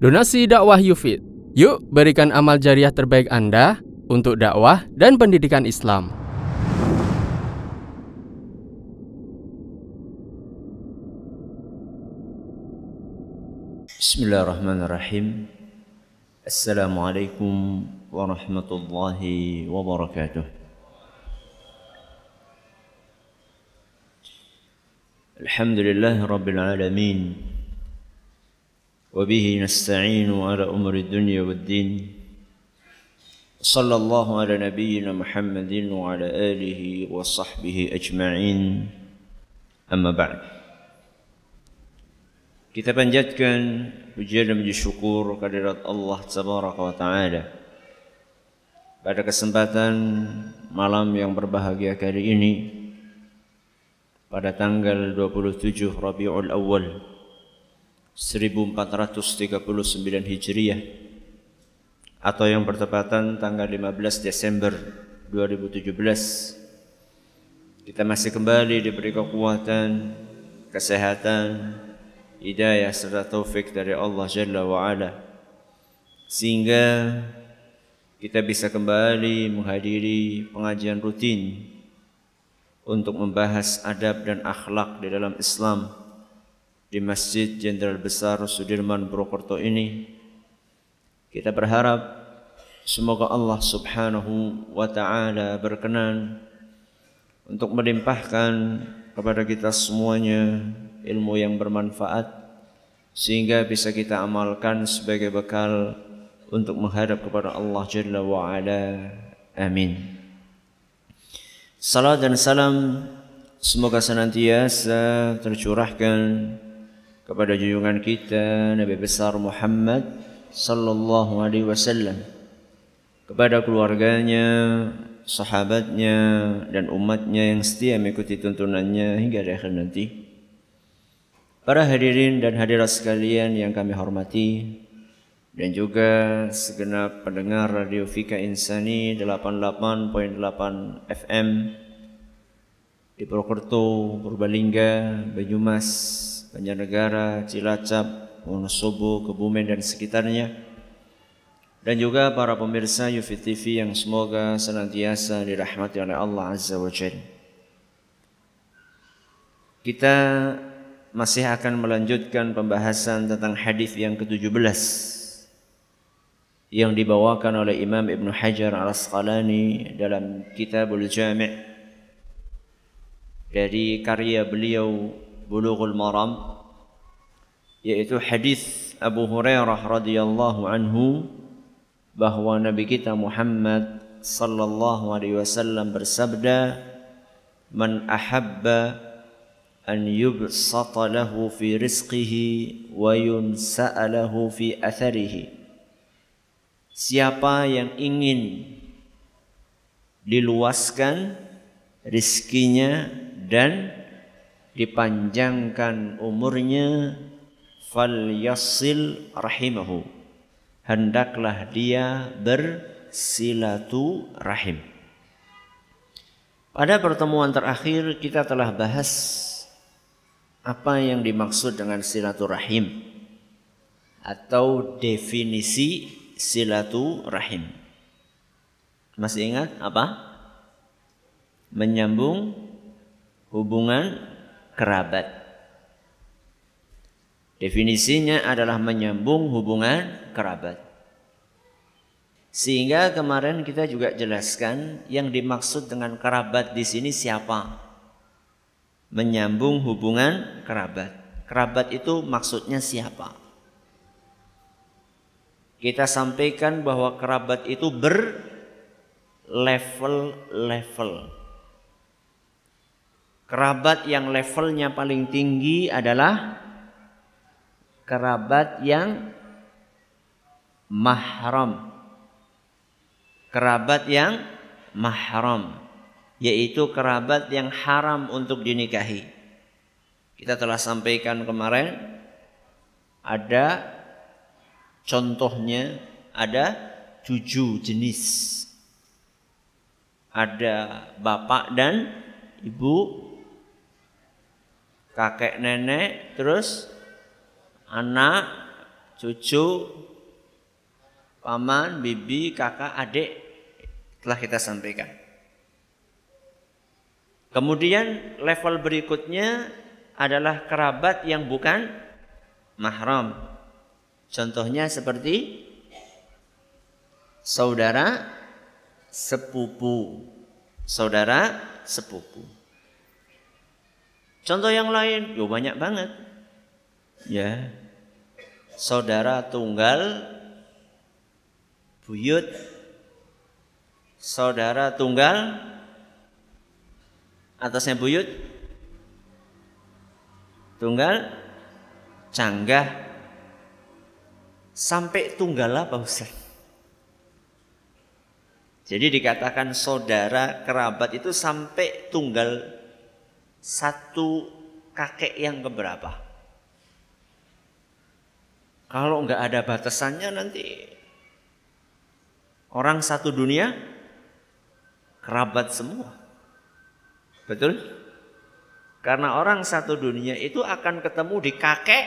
Donasi dakwah Yufid. Yuk berikan amal jariah terbaik Anda untuk dakwah dan pendidikan Islam. Bismillahirrahmanirrahim. Assalamualaikum warahmatullahi wabarakatuh. Alhamdulillah rabbil alamin. وبه نستعين على أمر الدنيا والدين صلى الله على نبينا محمد وعلى آله وصحبه أجمعين أما بعد Kita panjatkan pujian dan puji syukur kehadirat Allah Tabaraka wa Ta'ala Pada kesempatan malam yang berbahagia kali ini Pada tanggal 27 Rabiul Awal 1439 Hijriah atau yang bertepatan tanggal 15 Desember 2017 kita masih kembali diberi kekuatan, kesehatan, hidayah serta taufik dari Allah Jalla wa Ala. Sehingga kita bisa kembali menghadiri pengajian rutin untuk membahas adab dan akhlak di dalam Islam di Masjid Jenderal Besar Sudirman Purwokerto ini kita berharap semoga Allah Subhanahu wa taala berkenan untuk melimpahkan kepada kita semuanya ilmu yang bermanfaat sehingga bisa kita amalkan sebagai bekal untuk menghadap kepada Allah Jalla wa ala. Amin. Salam dan salam semoga senantiasa tercurahkan kepada junjungan kita Nabi besar Muhammad sallallahu alaihi wasallam kepada keluarganya, sahabatnya dan umatnya yang setia mengikuti tuntunannya hingga di akhir nanti. Para hadirin dan hadirat sekalian yang kami hormati dan juga segenap pendengar Radio Fika Insani 88.8 FM di Purwokerto, Purbalingga, Banyumas, Banjarnegara, Cilacap, Wonosobo, Kebumen dan sekitarnya dan juga para pemirsa Yufi TV yang semoga senantiasa dirahmati oleh Allah Azza wa Jalla. Kita masih akan melanjutkan pembahasan tentang hadis yang ke-17 yang dibawakan oleh Imam Ibn Hajar Al-Asqalani dalam Kitabul Jami' dari karya beliau Bulughul Maram yaitu hadis Abu Hurairah radhiyallahu anhu bahwa Nabi kita Muhammad sallallahu alaihi wasallam bersabda man ahabba an yubsata lahu fi rizqihi wa yunsa'a lahu fi atharihi. Siapa yang ingin diluaskan rizkinya dan dipanjangkan umurnya fal yasil rahimahu hendaklah dia bersilatu rahim pada pertemuan terakhir kita telah bahas apa yang dimaksud dengan silaturahim atau definisi silaturahim. Masih ingat apa? Menyambung hubungan kerabat. Definisinya adalah menyambung hubungan kerabat. Sehingga kemarin kita juga jelaskan yang dimaksud dengan kerabat di sini siapa? Menyambung hubungan kerabat. Kerabat itu maksudnya siapa? Kita sampaikan bahwa kerabat itu berlevel-level. Kerabat yang levelnya paling tinggi adalah kerabat yang mahram. Kerabat yang mahram yaitu kerabat yang haram untuk dinikahi. Kita telah sampaikan kemarin ada contohnya ada tujuh jenis. Ada bapak dan ibu kakek nenek, terus anak, cucu, paman, bibi, kakak, adik telah kita sampaikan. Kemudian level berikutnya adalah kerabat yang bukan mahram. Contohnya seperti saudara sepupu. Saudara sepupu. Contoh yang lain, yo banyak banget. Ya. Saudara tunggal buyut saudara tunggal atasnya buyut tunggal canggah sampai tunggal apa Ustaz? Jadi dikatakan saudara kerabat itu sampai tunggal satu kakek yang keberapa? Kalau nggak ada batasannya nanti orang satu dunia kerabat semua. Betul? Karena orang satu dunia itu akan ketemu di kakek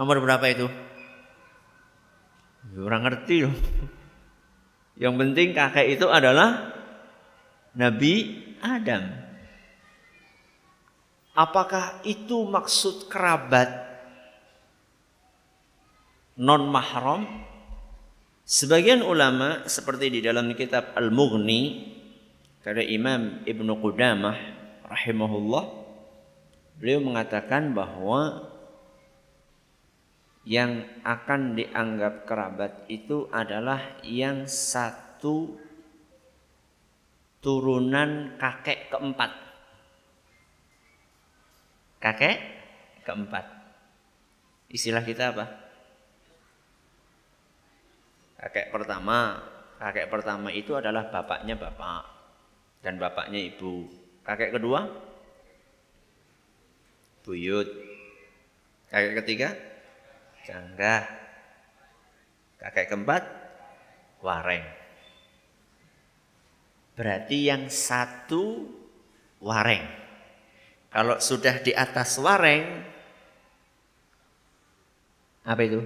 nomor berapa itu? Orang ngerti loh. Yang penting kakek itu adalah Nabi Adam. Apakah itu maksud kerabat non mahram? Sebagian ulama seperti di dalam kitab Al-Mughni karya Imam Ibnu Qudamah rahimahullah beliau mengatakan bahwa yang akan dianggap kerabat itu adalah yang satu turunan kakek keempat. Kakek keempat. Istilah kita apa? Kakek pertama. Kakek pertama itu adalah bapaknya bapak dan bapaknya ibu. Kakek kedua buyut. Kakek ketiga canggah. Kakek keempat wareng. Berarti yang satu wareng. Kalau sudah di atas wareng apa itu?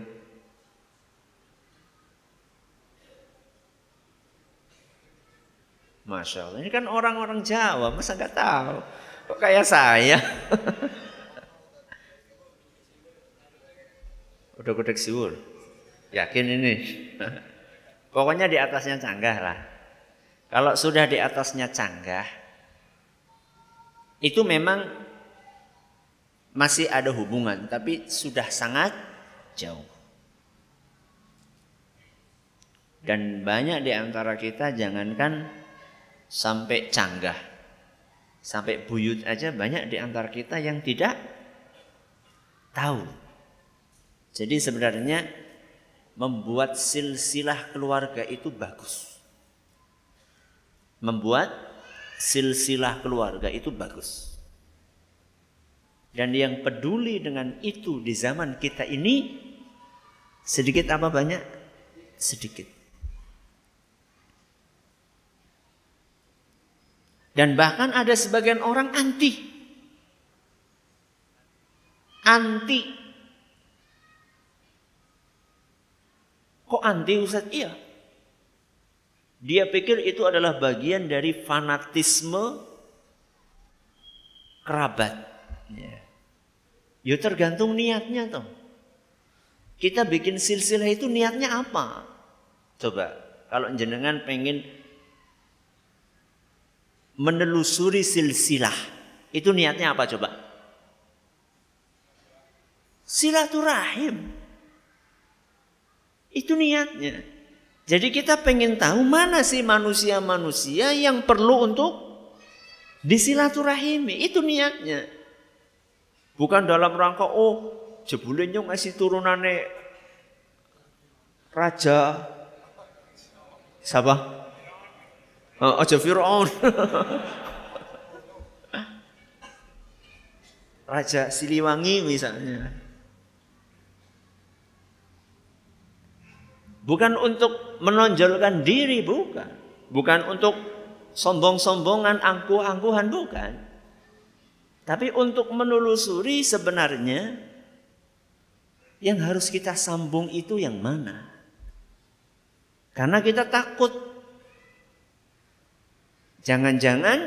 Masya Allah. Ini kan orang-orang Jawa, masa nggak tahu? Kok kayak saya? Udah gudeg siwur. Yakin ini? Pokoknya di atasnya canggah lah. Kalau sudah di atasnya canggah, itu memang masih ada hubungan, tapi sudah sangat jauh. Dan banyak di antara kita jangankan sampai canggah, sampai buyut aja banyak di antara kita yang tidak tahu. Jadi sebenarnya membuat silsilah keluarga itu bagus. Membuat silsilah keluarga itu bagus. Dan yang peduli dengan itu di zaman kita ini sedikit apa banyak? Sedikit. Dan bahkan ada sebagian orang anti. Anti. Kok anti Ustaz? Iya. Dia pikir itu adalah bagian dari fanatisme kerabat. Ya. Ya tergantung niatnya toh. Kita bikin silsilah itu niatnya apa? Coba kalau jenengan pengen menelusuri silsilah. Itu niatnya apa coba? Silaturahim. Itu niatnya. Jadi kita pengen tahu mana sih manusia-manusia yang perlu untuk disilaturahimi. Itu niatnya. Bukan dalam rangka oh jebulenya ngasih turunannya raja siapa? Oh, aja Fir'aun. Raja Siliwangi misalnya. Bukan untuk menonjolkan diri, bukan. Bukan untuk sombong-sombongan, angkuh-angkuhan, bukan. Tapi untuk menelusuri sebenarnya Yang harus kita sambung itu yang mana? Karena kita takut. Jangan-jangan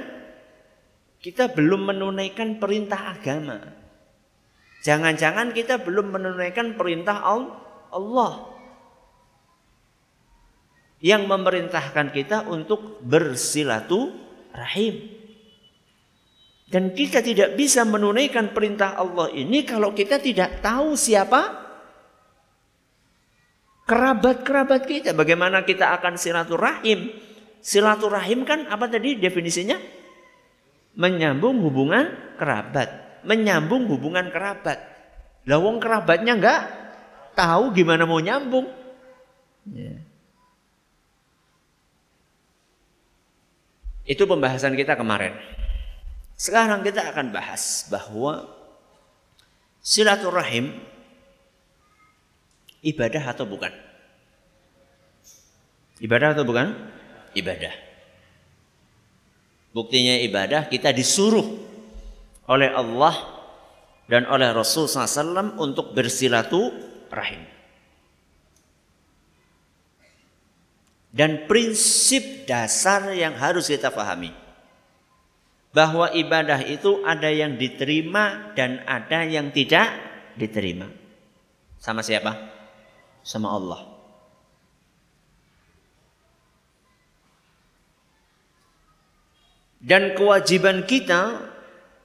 kita belum menunaikan perintah agama. Jangan-jangan kita belum menunaikan perintah Allah yang memerintahkan kita untuk bersilaturahim. Dan kita tidak bisa menunaikan perintah Allah ini kalau kita tidak tahu siapa kerabat-kerabat kita. Bagaimana kita akan silaturahim? Silaturahim kan apa tadi definisinya? Menyambung hubungan kerabat. Menyambung hubungan kerabat. Lawong kerabatnya enggak tahu gimana mau nyambung. Ya. Itu pembahasan kita kemarin. Sekarang kita akan bahas bahwa silaturahim ibadah atau bukan? Ibadah atau bukan? Ibadah. Buktinya ibadah kita disuruh oleh Allah dan oleh Rasul SAW untuk bersilaturahim. Dan prinsip dasar yang harus kita pahami bahwa ibadah itu ada yang diterima dan ada yang tidak diterima. Sama siapa? sama Allah. Dan kewajiban kita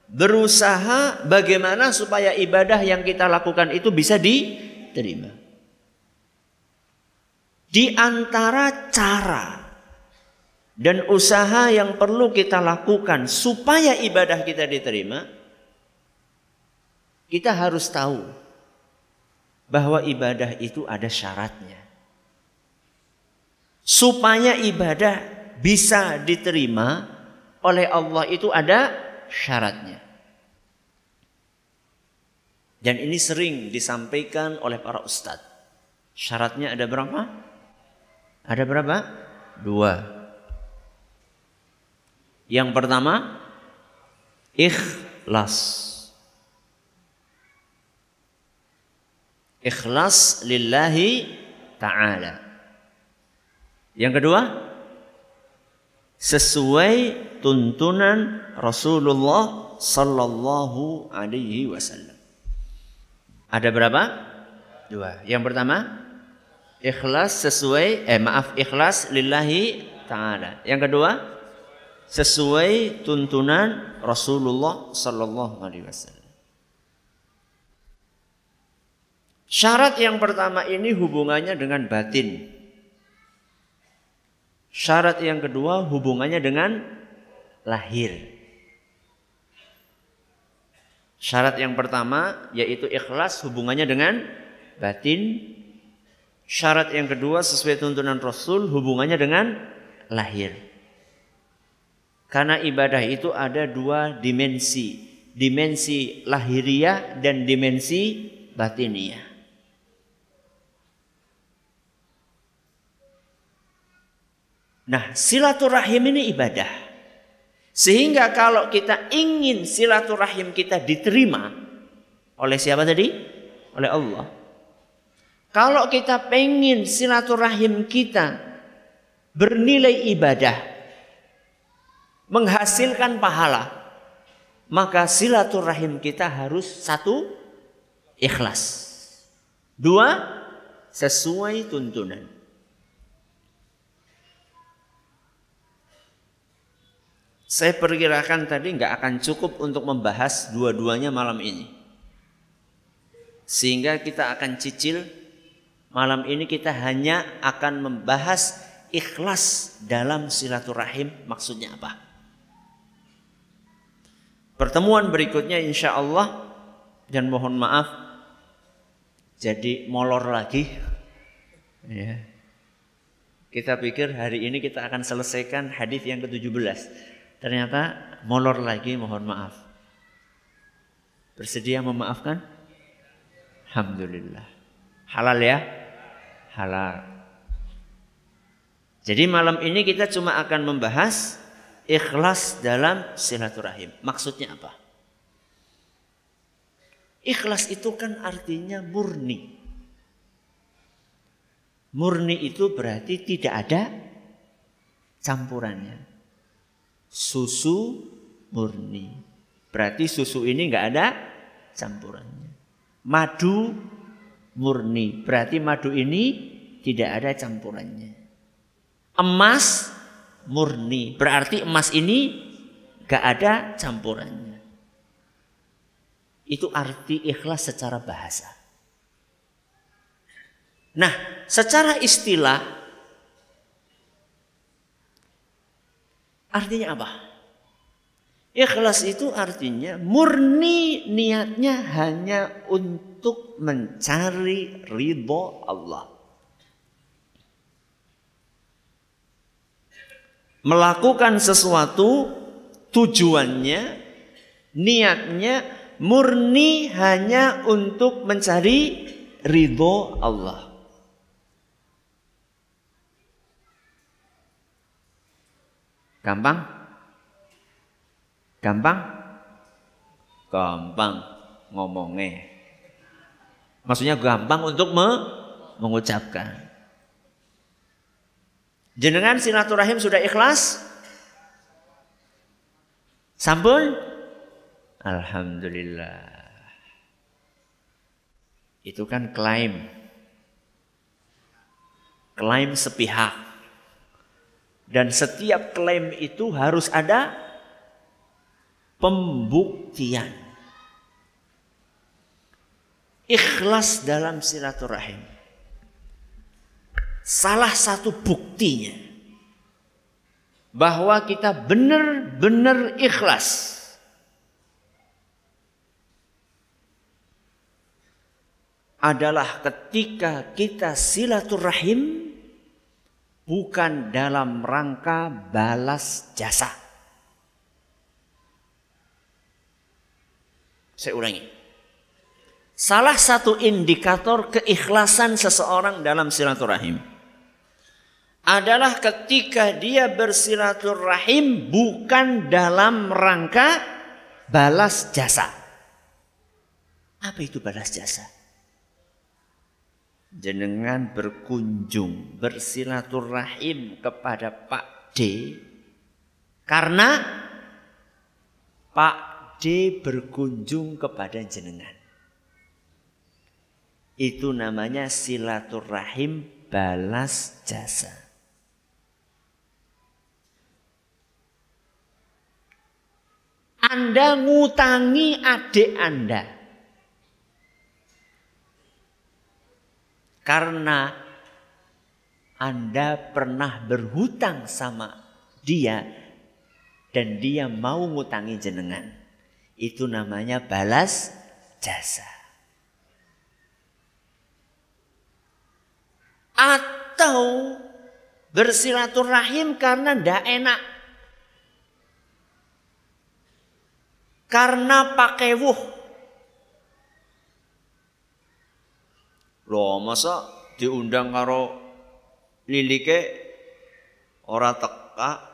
berusaha bagaimana supaya ibadah yang kita lakukan itu bisa diterima. Di antara cara dan usaha yang perlu kita lakukan supaya ibadah kita diterima, kita harus tahu bahwa ibadah itu ada syaratnya. Supaya ibadah bisa diterima oleh Allah itu ada syaratnya. Dan ini sering disampaikan oleh para ustadz. Syaratnya ada berapa? Ada berapa? Dua. Yang pertama, ikhlas. Ikhlas lillahi ta'ala. Yang kedua, sesuai tuntunan Rasulullah sallallahu alaihi wasallam. Ada berapa? Dua. Yang pertama, ikhlas sesuai eh maaf ikhlas lillahi taala. Yang kedua, sesuai tuntunan Rasulullah sallallahu alaihi wasallam. Syarat yang pertama ini hubungannya dengan batin. Syarat yang kedua hubungannya dengan lahir. Syarat yang pertama yaitu ikhlas hubungannya dengan batin. Syarat yang kedua sesuai tuntunan Rasul hubungannya dengan lahir. Karena ibadah itu ada dua dimensi. Dimensi lahiriah dan dimensi batiniah. Nah, silaturahim ini ibadah. Sehingga kalau kita ingin silaturahim kita diterima oleh siapa tadi? Oleh Allah. Kalau kita pengen silaturahim kita bernilai ibadah, menghasilkan pahala, maka silaturahim kita harus satu ikhlas. Dua, sesuai tuntunan. Saya perkirakan tadi nggak akan cukup untuk membahas dua-duanya malam ini. Sehingga kita akan cicil malam ini kita hanya akan membahas ikhlas dalam silaturahim maksudnya apa. Pertemuan berikutnya insya Allah dan mohon maaf jadi molor lagi. Ya. Kita pikir hari ini kita akan selesaikan hadis yang ke-17. Ternyata molor lagi mohon maaf. Bersedia memaafkan? Alhamdulillah. Halal ya? Halal. Jadi malam ini kita cuma akan membahas ikhlas dalam silaturahim. Maksudnya apa? Ikhlas itu kan artinya murni. Murni itu berarti tidak ada campurannya. Susu murni. Berarti susu ini nggak ada campurannya. Madu murni. Berarti madu ini tidak ada campurannya. Emas murni. Berarti emas ini nggak ada campurannya. Itu arti ikhlas secara bahasa. Nah, secara istilah artinya apa? Ikhlas itu artinya murni niatnya hanya untuk mencari ridho Allah. Melakukan sesuatu tujuannya, niatnya murni hanya untuk mencari ridho Allah. Gampang? Gampang? Gampang ngomongnya. Maksudnya gampang untuk me mengucapkan. Jenengan silaturahim sudah ikhlas? Sampun? Alhamdulillah. Itu kan klaim. Klaim sepihak. Dan setiap klaim itu harus ada pembuktian. Ikhlas dalam silaturahim. Salah satu buktinya bahwa kita benar-benar ikhlas adalah ketika kita silaturahim bukan dalam rangka balas jasa. Saya ulangi. Salah satu indikator keikhlasan seseorang dalam silaturahim adalah ketika dia bersilaturahim bukan dalam rangka balas jasa. Apa itu balas jasa? jenengan berkunjung bersilaturahim kepada Pak D karena Pak D berkunjung kepada jenengan. Itu namanya silaturahim balas jasa. Anda ngutangi adik Anda. Karena Anda pernah berhutang sama dia dan dia mau ngutangi jenengan. Itu namanya balas jasa. Atau bersilaturahim karena ndak enak. Karena pakai wuh Loh, masa diundang karo lilike ora teka?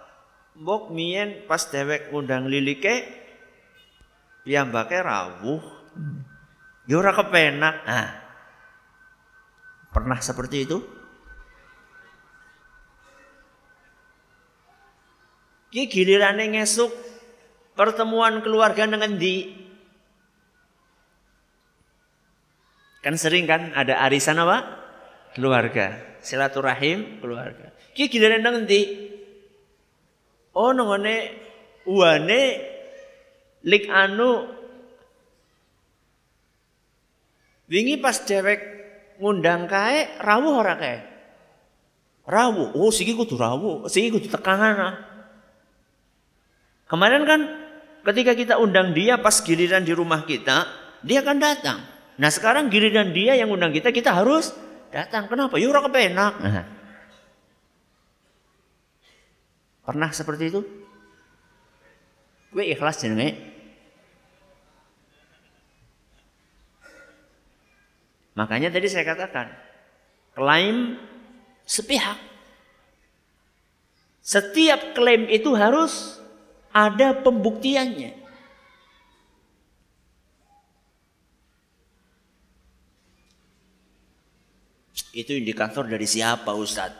Mbok mien pas dewek undang lilike piyambake rawuh. Ya ora kepenak. Nah. Pernah seperti itu? Ki gilirane ngesuk pertemuan keluarga dengan di Kan sering kan ada arisan apa? Keluarga. Silaturahim keluarga. Ki giliran nanti. Oh nongone uane lik anu wingi pas dewek ngundang kae rawuh ora kae? Rawuh. Oh siki kudu rawuh, siki kudu tekangan. Ah. Kemarin kan ketika kita undang dia pas giliran di rumah kita, dia akan datang. Nah sekarang giliran dia yang undang kita, kita harus datang. Kenapa? Yura ya, kepenak. Nah. Pernah seperti itu? Gue ikhlas jenenge. Makanya tadi saya katakan, klaim sepihak. Setiap klaim itu harus ada pembuktiannya. Itu indikator dari siapa Ustadz?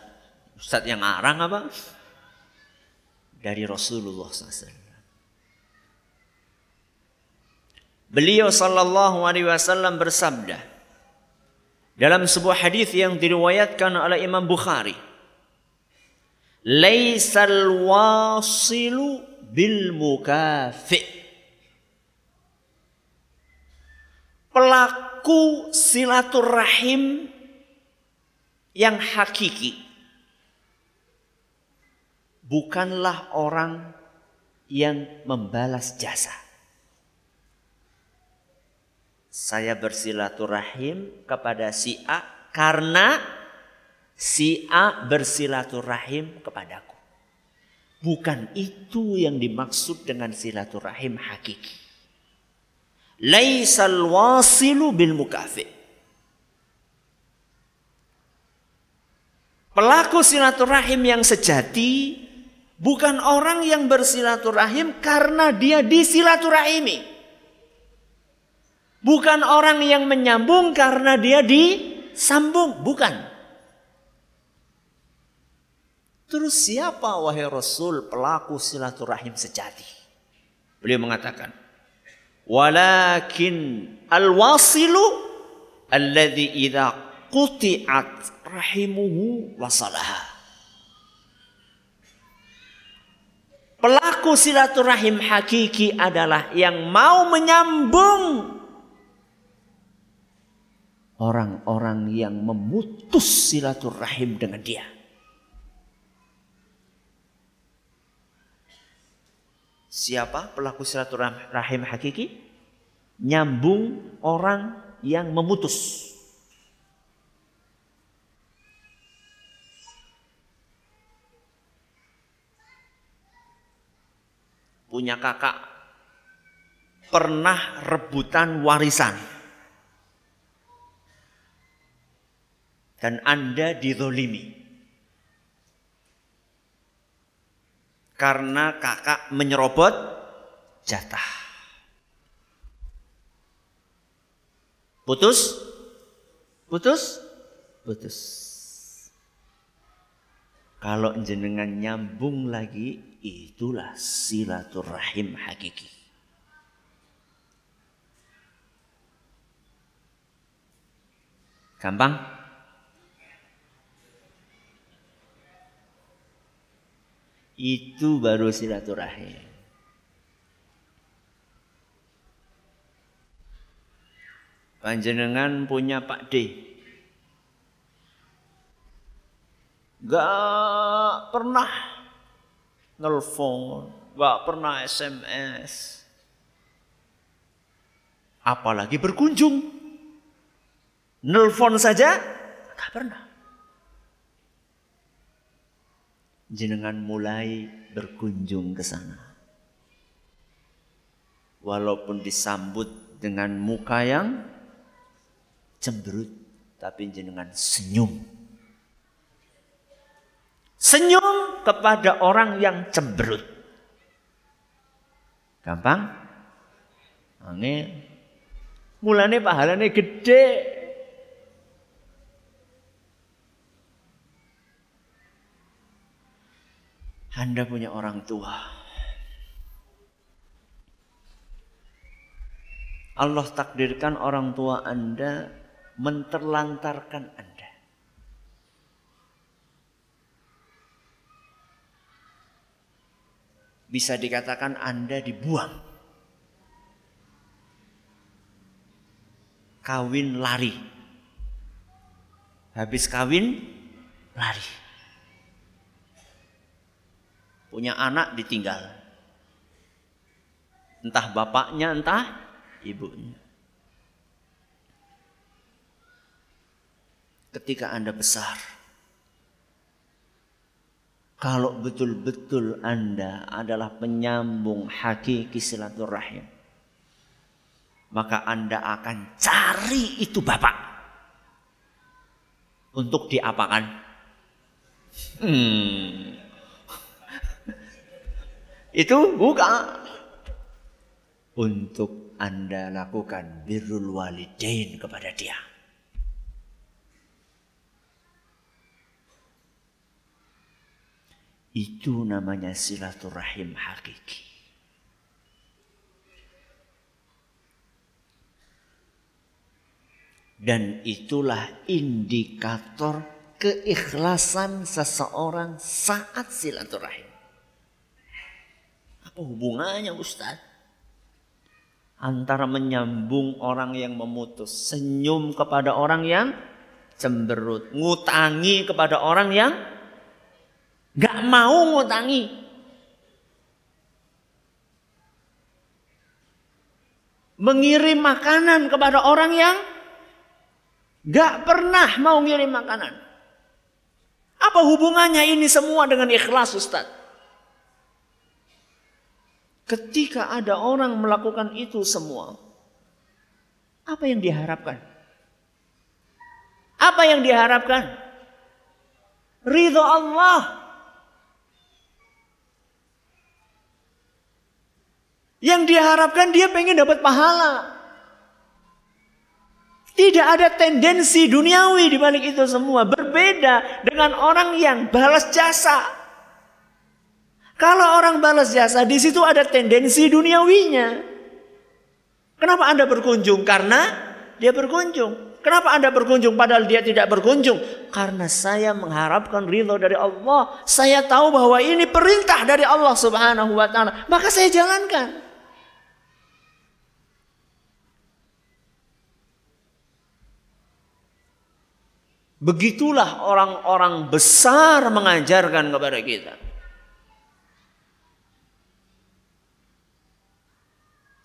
Ustadz yang arang apa? Dari Rasulullah SAW. Beliau sallallahu alaihi wasallam bersabda dalam sebuah hadis yang diriwayatkan oleh Imam Bukhari. Laisal wasilu bil mukafi. Pelaku silaturahim yang hakiki bukanlah orang yang membalas jasa. Saya bersilaturahim kepada si A karena si A bersilaturahim kepadaku. Bukan itu yang dimaksud dengan silaturahim hakiki. Laisal wasilu bil mukafi. Pelaku silaturahim yang sejati Bukan orang yang bersilaturahim karena dia disilaturahimi. Bukan orang yang menyambung karena dia disambung. Bukan. Terus siapa wahai Rasul pelaku silaturahim sejati? Beliau mengatakan, Walakin al-wasilu alladhi idha quti'at rahimuhu wasalaha. Pelaku silaturahim hakiki adalah yang mau menyambung orang-orang yang memutus silaturahim dengan dia. Siapa pelaku silaturahim hakiki? Nyambung orang yang memutus. punya kakak pernah rebutan warisan. Dan Anda didolimi. Karena kakak menyerobot jatah. Putus? Putus? Putus. Kalau jenengan nyambung lagi, itulah silaturahim hakiki. Gampang? Itu baru silaturahim. Panjenengan punya Pak D. Gak pernah nelfon, nggak pernah SMS. Apalagi berkunjung. Nelfon saja nggak pernah. Jenengan mulai berkunjung ke sana. Walaupun disambut dengan muka yang cemberut, tapi jenengan senyum Senyum kepada orang yang cemberut. Gampang? Angin. Mulane pahalane gede. Anda punya orang tua. Allah takdirkan orang tua Anda menterlantarkan Anda. bisa dikatakan Anda dibuang. Kawin lari. Habis kawin lari. Punya anak ditinggal. Entah bapaknya, entah ibunya. Ketika Anda besar, kalau betul-betul Anda adalah penyambung hakiki silaturahim, maka Anda akan cari itu Bapak untuk diapakan? Hmm. Itu buka untuk Anda lakukan birrul walidain kepada dia. Itu namanya silaturahim hakiki. Dan itulah indikator keikhlasan seseorang saat silaturahim. Apa hubungannya Ustaz? Antara menyambung orang yang memutus, senyum kepada orang yang cemberut, ngutangi kepada orang yang gak mau ngutangi. Mengirim makanan kepada orang yang Gak pernah mau ngirim makanan. Apa hubungannya ini semua dengan ikhlas Ustaz? Ketika ada orang melakukan itu semua, apa yang diharapkan? Apa yang diharapkan? Ridho Allah. Yang diharapkan dia pengen dapat pahala. Tidak ada tendensi duniawi di balik itu semua. Berbeda dengan orang yang balas jasa. Kalau orang balas jasa, di situ ada tendensi duniawinya. Kenapa Anda berkunjung? Karena dia berkunjung. Kenapa Anda berkunjung padahal dia tidak berkunjung? Karena saya mengharapkan ridho dari Allah. Saya tahu bahwa ini perintah dari Allah Subhanahu wa taala. Maka saya jalankan. Begitulah orang-orang besar mengajarkan kepada kita.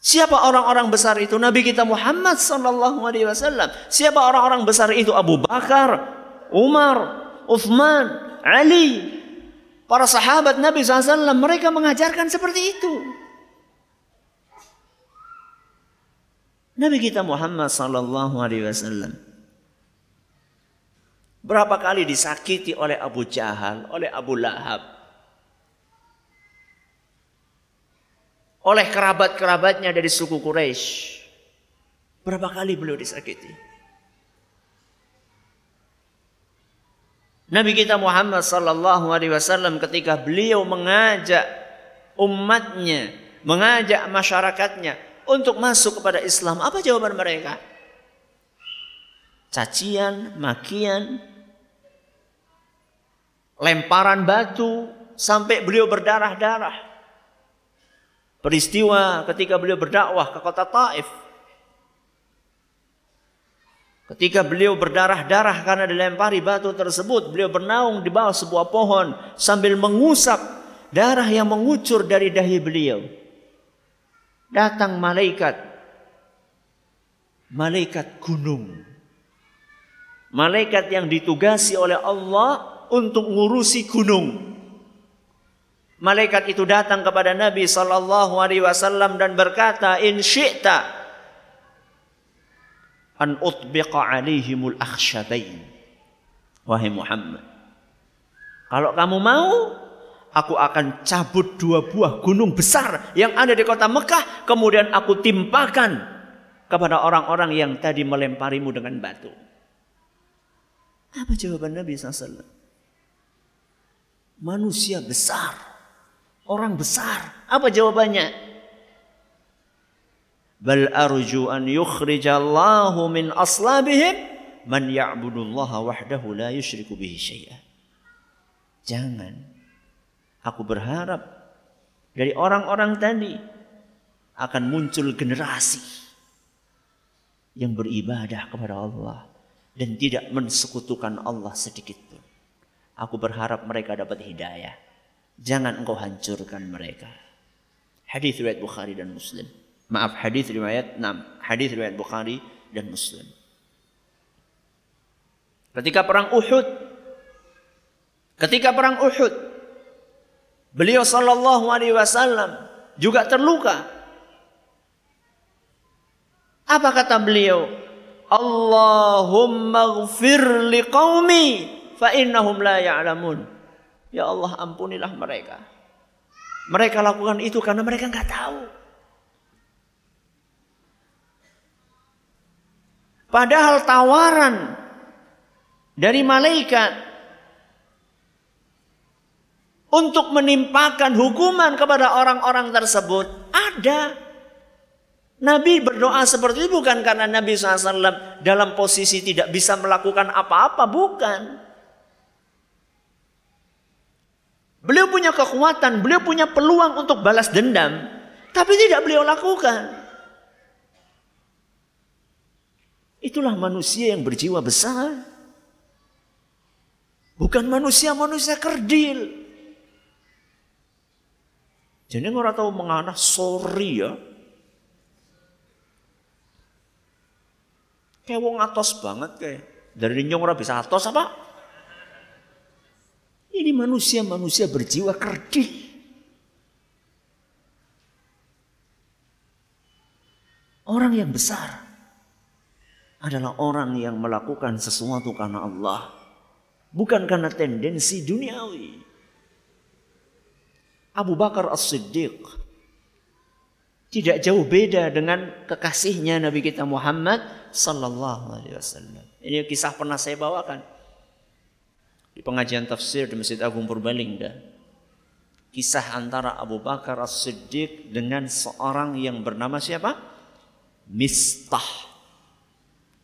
Siapa orang-orang besar itu? Nabi kita Muhammad sallallahu alaihi wasallam. Siapa orang-orang besar itu? Abu Bakar, Umar, Uthman, Ali. Para sahabat Nabi SAW mereka mengajarkan seperti itu. Nabi kita Muhammad sallallahu alaihi wasallam Berapa kali disakiti oleh Abu Jahal, oleh Abu Lahab. Oleh kerabat-kerabatnya dari suku Quraisy. Berapa kali beliau disakiti? Nabi kita Muhammad sallallahu alaihi wasallam ketika beliau mengajak umatnya, mengajak masyarakatnya untuk masuk kepada Islam, apa jawaban mereka? Cacian, makian, lemparan batu sampai beliau berdarah-darah. Peristiwa ketika beliau berdakwah ke kota Taif. Ketika beliau berdarah-darah karena dilempari batu tersebut, beliau bernaung di bawah sebuah pohon sambil mengusap darah yang mengucur dari dahi beliau. Datang malaikat. Malaikat gunung. Malaikat yang ditugasi oleh Allah untuk ngurusi gunung. Malaikat itu datang kepada Nabi sallallahu alaihi wasallam dan berkata, "In syi'ta an utbiqa alaihimul akhshabain." Wahai Muhammad, kalau kamu mau, aku akan cabut dua buah gunung besar yang ada di kota Mekah, kemudian aku timpakan kepada orang-orang yang tadi melemparimu dengan batu. Apa jawaban Nabi SAW? manusia besar, orang besar. Apa jawabannya? Bal arju an yukhrijallahu min aslabihim man ya'budullaha wahdahu la yushriku bihi syai'a. Jangan. Aku berharap dari orang-orang tadi akan muncul generasi yang beribadah kepada Allah dan tidak mensekutukan Allah sedikit pun. Aku berharap mereka dapat hidayah. Jangan engkau hancurkan mereka. Hadis riwayat Bukhari dan Muslim. Maaf, hadis riwayat 6. Hadis riwayat Bukhari dan Muslim. Ketika perang Uhud, ketika perang Uhud, beliau sallallahu alaihi wasallam juga terluka. Apa kata beliau? Allahumma ghfir liqaumi fa innahum la ya'lamun. Ya Allah ampunilah mereka. Mereka lakukan itu karena mereka nggak tahu. Padahal tawaran dari malaikat untuk menimpakan hukuman kepada orang-orang tersebut? Ada. Nabi berdoa seperti itu bukan karena Nabi SAW dalam posisi tidak bisa melakukan apa-apa, bukan. Beliau punya kekuatan, beliau punya peluang untuk balas dendam, tapi tidak beliau lakukan. Itulah manusia yang berjiwa besar. Bukan manusia-manusia kerdil. Jadi orang tahu menganah sorry ya. Kayak wong atos banget kayak. Dari nyong bisa atos apa? Manusia-manusia berjiwa kerdil. Orang yang besar adalah orang yang melakukan sesuatu karena Allah. Bukan karena tendensi duniawi. Abu Bakar As-Siddiq tidak jauh beda dengan kekasihnya Nabi kita Muhammad sallallahu alaihi wasallam. Ini kisah pernah saya bawakan di pengajian tafsir di Masjid Agung Purbalingga. Kisah antara Abu Bakar As-Siddiq dengan seorang yang bernama siapa? Mistah.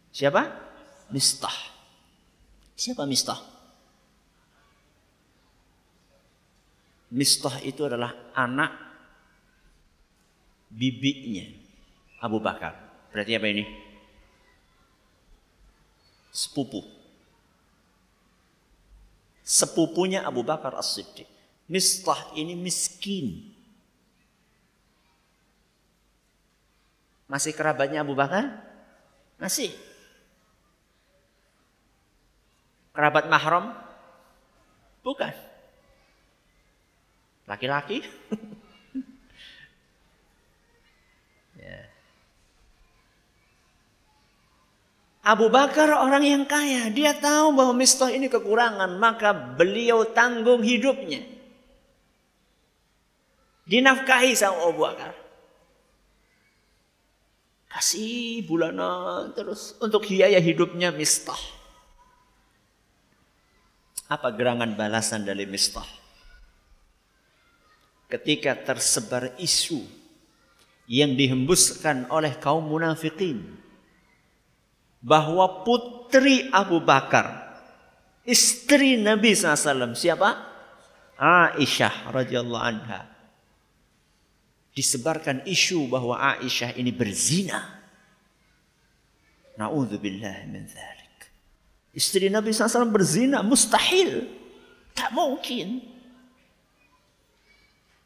Siapa? Mistah. Siapa Mistah? Mistah itu adalah anak bibinya Abu Bakar. Berarti apa ini? Sepupu. Sepupunya Abu Bakar As-Siddiq. Mistah ini miskin. Masih kerabatnya Abu Bakar? Masih. Kerabat mahram? Bukan. Laki-laki? Abu Bakar orang yang kaya, dia tahu bahwa Mistah ini kekurangan, maka beliau tanggung hidupnya. Dinafkahi sama Abu Bakar. Kasih bulanan terus untuk biaya hidupnya Mistah. Apa gerangan balasan dari Mistah? ketika tersebar isu yang dihembuskan oleh kaum munafikin bahwa putri Abu Bakar istri Nabi SAW siapa? Aisyah radhiyallahu anha disebarkan isu bahwa Aisyah ini berzina. Nauzubillah min dzalik. Istri Nabi SAW berzina mustahil. Tak mungkin.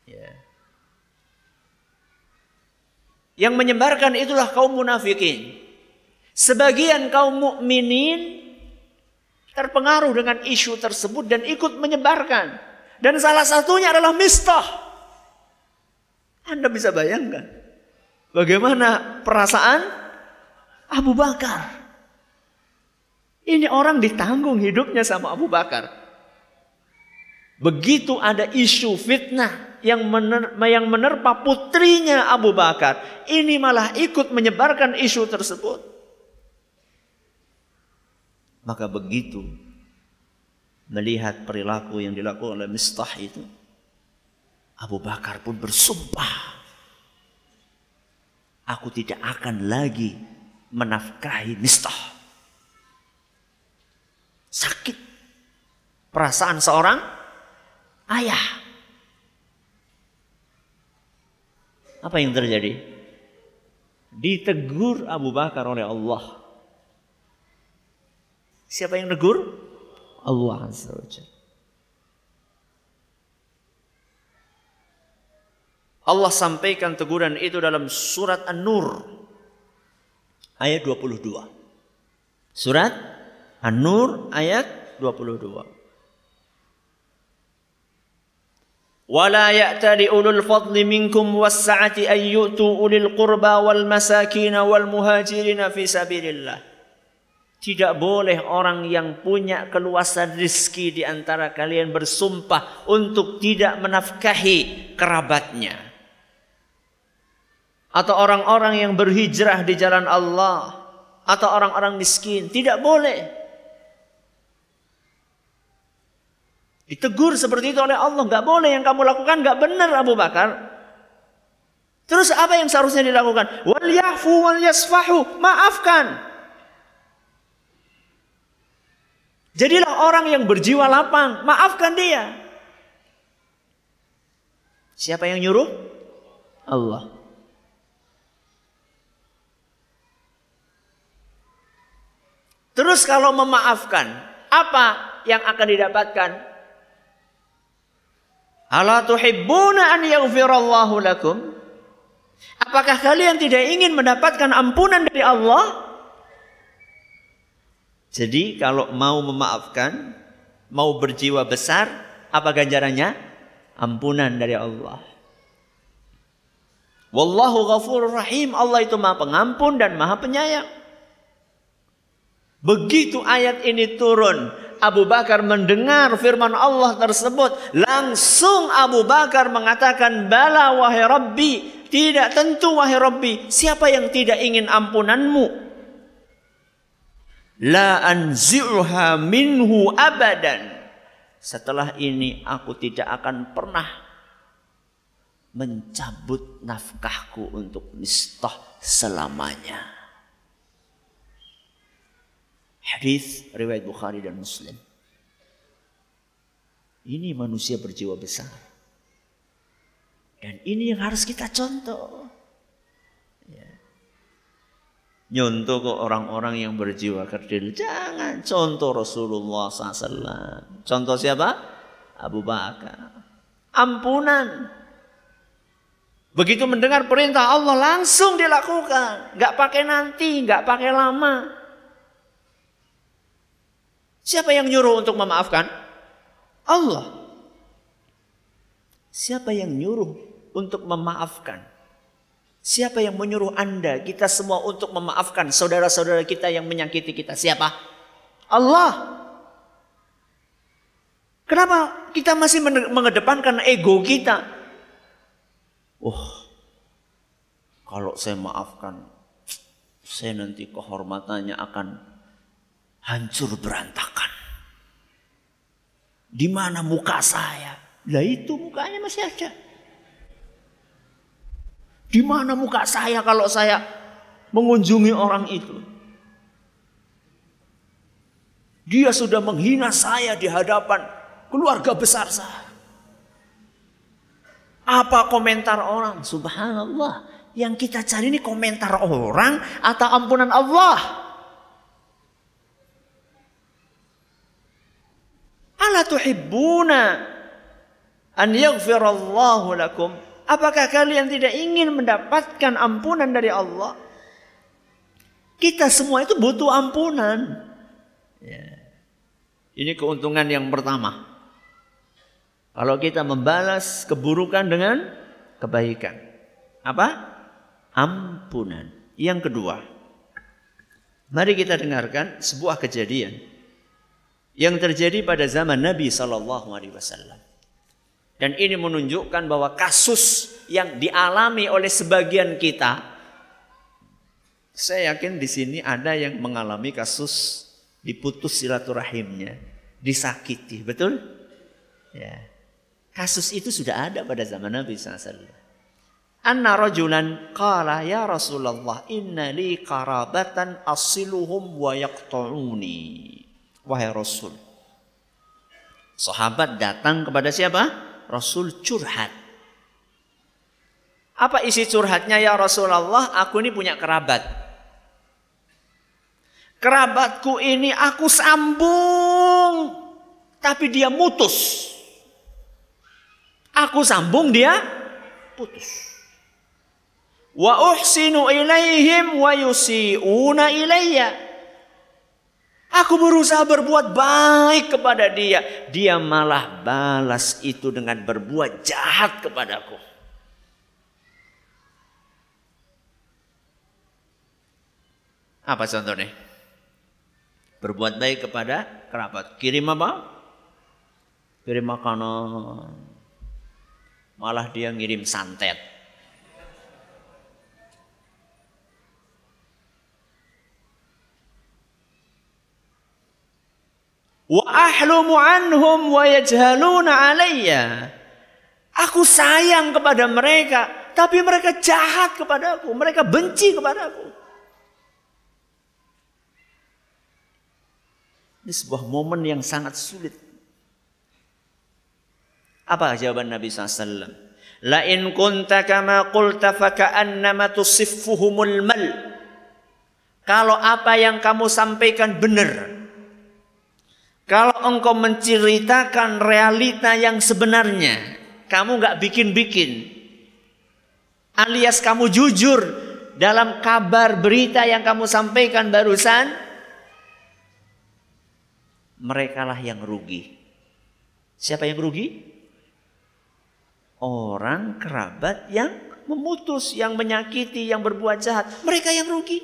Ya. Yang menyebarkan itulah kaum munafikin. Sebagian kaum mukminin terpengaruh dengan isu tersebut dan ikut menyebarkan. Dan salah satunya adalah Mistah. Anda bisa bayangkan bagaimana perasaan Abu Bakar. Ini orang ditanggung hidupnya sama Abu Bakar. Begitu ada isu fitnah yang, mener, yang menerpa putrinya Abu Bakar. Ini malah ikut menyebarkan isu tersebut. Maka begitu melihat perilaku yang dilakukan oleh Mistah itu, Abu Bakar pun bersumpah, aku tidak akan lagi menafkahi Mistah. Sakit perasaan seorang ayah Apa yang terjadi? Ditegur Abu Bakar oleh Allah. Siapa yang negur? Allah Azza wa Allah sampaikan teguran itu dalam surat An-Nur ayat 22. Surat An-Nur ayat 22. ولا يأتل أولو الفضل منكم والسعة أن يؤتوا أولي القربى والمساكين والمهاجرين في سبيل الله tidak boleh orang yang punya keluasan rizki di antara kalian bersumpah untuk tidak menafkahi kerabatnya. Atau orang-orang yang berhijrah di jalan Allah. Atau orang-orang miskin. Tidak boleh. Ditegur seperti itu oleh Allah. Nggak boleh yang kamu lakukan nggak benar Abu Bakar. Terus apa yang seharusnya dilakukan? Wal yafu wal yasfahu. Maafkan. Jadilah orang yang berjiwa lapang. Maafkan dia. Siapa yang nyuruh? Allah. Terus kalau memaafkan, apa yang akan didapatkan? Ala tuhibbuna an yaghfirallahu lakum? Apakah kalian tidak ingin mendapatkan ampunan dari Allah? Jadi kalau mau memaafkan, mau berjiwa besar, apa ganjarannya? Ampunan dari Allah. Wallahu ghafurur rahim. Allah itu maha pengampun dan maha penyayang. Begitu ayat ini turun, Abu Bakar mendengar firman Allah tersebut, langsung Abu Bakar mengatakan, "Bala wahai Rabbi, tidak tentu wahai Rabbi, siapa yang tidak ingin ampunanmu? La anzi'uha minhu abadan." Setelah ini aku tidak akan pernah mencabut nafkahku untuk mistah selamanya. Hadis riwayat Bukhari dan Muslim. Ini manusia berjiwa besar. Dan ini yang harus kita contoh. Nyontoh ke orang-orang yang berjiwa kerdil. Jangan contoh Rasulullah SAW. Contoh siapa? Abu Bakar. Ampunan. Begitu mendengar perintah Allah langsung dilakukan. Gak pakai nanti, gak pakai lama. Siapa yang nyuruh untuk memaafkan? Allah. Siapa yang nyuruh untuk memaafkan? Siapa yang menyuruh Anda, kita semua untuk memaafkan saudara-saudara kita yang menyakiti kita? Siapa? Allah. Kenapa kita masih mengedepankan ego kita? Oh, kalau saya maafkan, saya nanti kehormatannya akan hancur berantakan. Di mana muka saya? Lah itu mukanya masih ada. Di mana muka saya kalau saya mengunjungi orang itu? Dia sudah menghina saya di hadapan keluarga besar saya. Apa komentar orang? Subhanallah. Yang kita cari ini komentar orang atau ampunan Allah? Ala tuhibbuna an yaghfirallahu lakum? Apakah kalian tidak ingin mendapatkan ampunan dari Allah? Kita semua itu butuh ampunan. Ya. Ini keuntungan yang pertama. Kalau kita membalas keburukan dengan kebaikan. Apa? Ampunan. Yang kedua. Mari kita dengarkan sebuah kejadian yang terjadi pada zaman Nabi Shallallahu Alaihi Wasallam. Dan ini menunjukkan bahwa kasus yang dialami oleh sebagian kita, saya yakin di sini ada yang mengalami kasus diputus silaturahimnya, disakiti, betul? Ya. Kasus itu sudah ada pada zaman Nabi SAW. Anna rajulan qala ya Rasulullah inna li qarabatan asiluhum wa yaqta'uni. Wahai Rasul. Sahabat datang kepada siapa? Rasul curhat. Apa isi curhatnya ya Rasulullah? Aku ini punya kerabat. Kerabatku ini aku sambung. Tapi dia mutus. Aku sambung dia putus. Wa uhsinu ilaihim wa yusi'una ilayya. Aku berusaha berbuat baik kepada dia. Dia malah balas itu dengan berbuat jahat kepadaku. Apa contohnya? Berbuat baik kepada kerabat. Kirim apa? Kirim makanan. Malah dia ngirim santet. Wa ahlumu anhum wa yajhaluna alayya. Aku sayang kepada mereka, tapi mereka jahat kepadaku, mereka benci kepadaku. Ini sebuah momen yang sangat sulit. Apa jawaban Nabi SAW? La in kunta kama qulta faka'annama tusiffuhumul mal. Kalau apa yang kamu sampaikan benar. Kalau engkau menceritakan realita yang sebenarnya. Kamu nggak bikin-bikin. Alias kamu jujur dalam kabar berita yang kamu sampaikan barusan. Merekalah yang rugi. Siapa yang rugi? orang kerabat yang memutus, yang menyakiti, yang berbuat jahat. Mereka yang rugi.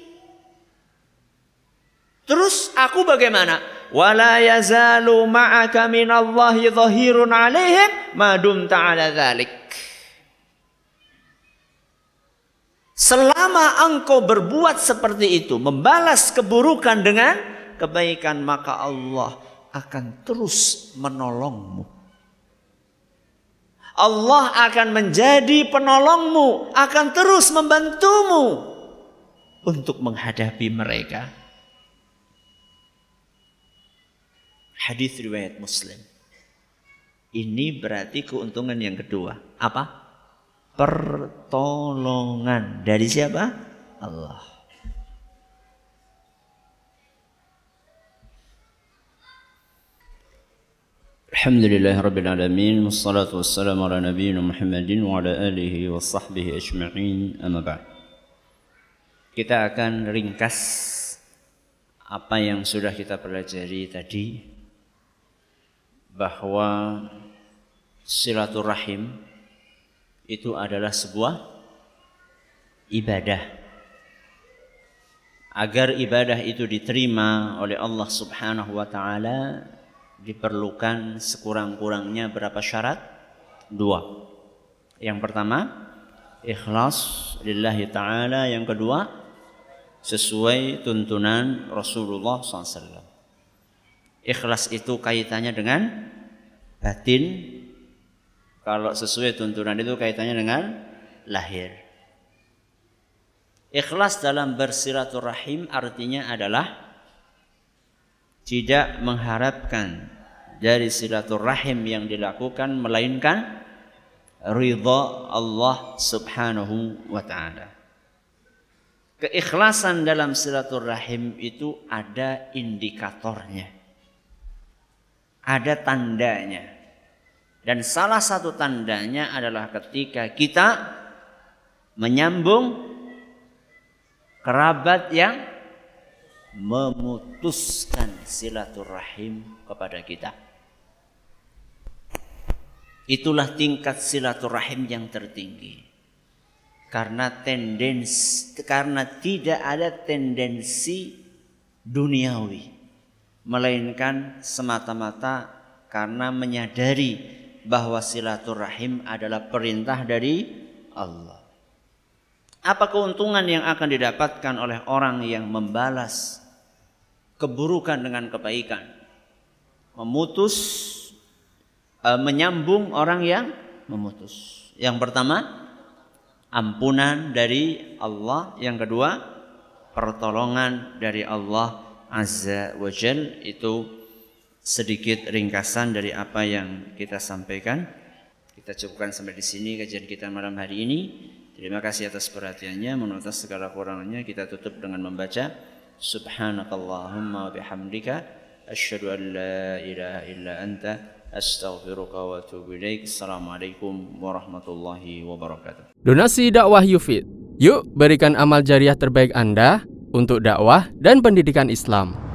Terus aku bagaimana? Wala yazalu ma'aka minallahi zahirun alaihim madum ta'ala dhalik. Selama engkau berbuat seperti itu, membalas keburukan dengan kebaikan, maka Allah akan terus menolongmu. Allah akan menjadi penolongmu, akan terus membantumu untuk menghadapi mereka. Hadis riwayat Muslim. Ini berarti keuntungan yang kedua. Apa? Pertolongan dari siapa? Allah. Alhamdulillah Rabbil Alamin Wassalatu wassalamu ala nabiyina Muhammadin Wa ala alihi wa sahbihi ajma'in Amma ba'd Kita akan ringkas Apa yang sudah kita pelajari tadi bahwa silaturahim itu adalah sebuah ibadah. Agar ibadah itu diterima oleh Allah Subhanahu wa taala diperlukan sekurang-kurangnya berapa syarat? Dua. Yang pertama, ikhlas lillahi ta'ala. Yang kedua, sesuai tuntunan Rasulullah SAW. Ikhlas itu kaitannya dengan batin. Kalau sesuai tuntunan itu kaitannya dengan lahir. Ikhlas dalam bersilaturahim artinya adalah tidak mengharapkan dari silaturahim yang dilakukan melainkan ridha Allah Subhanahu wa taala. Keikhlasan dalam silaturahim itu ada indikatornya. Ada tandanya. Dan salah satu tandanya adalah ketika kita menyambung kerabat yang memutuskan silaturahim kepada kita. Itulah tingkat silaturahim yang tertinggi. Karena tendensi karena tidak ada tendensi duniawi melainkan semata-mata karena menyadari bahwa silaturahim adalah perintah dari Allah. Apa keuntungan yang akan didapatkan oleh orang yang membalas keburukan dengan kebaikan? Memutus, e, menyambung orang yang memutus. Yang pertama, ampunan dari Allah. Yang kedua, pertolongan dari Allah Azza wa Jal. Itu sedikit ringkasan dari apa yang kita sampaikan. Kita cukupkan sampai di sini kajian kita malam hari ini. Terima kasih atas perhatiannya. Menurut segala kurangannya kita tutup dengan membaca Subhanakallahumma bihamdika asyhadu an la ilaha illa anta astaghfiruka wa atubu ilaik. Assalamualaikum warahmatullahi wabarakatuh. Donasi dakwah Yufid. Yuk berikan amal jariah terbaik Anda untuk dakwah dan pendidikan Islam.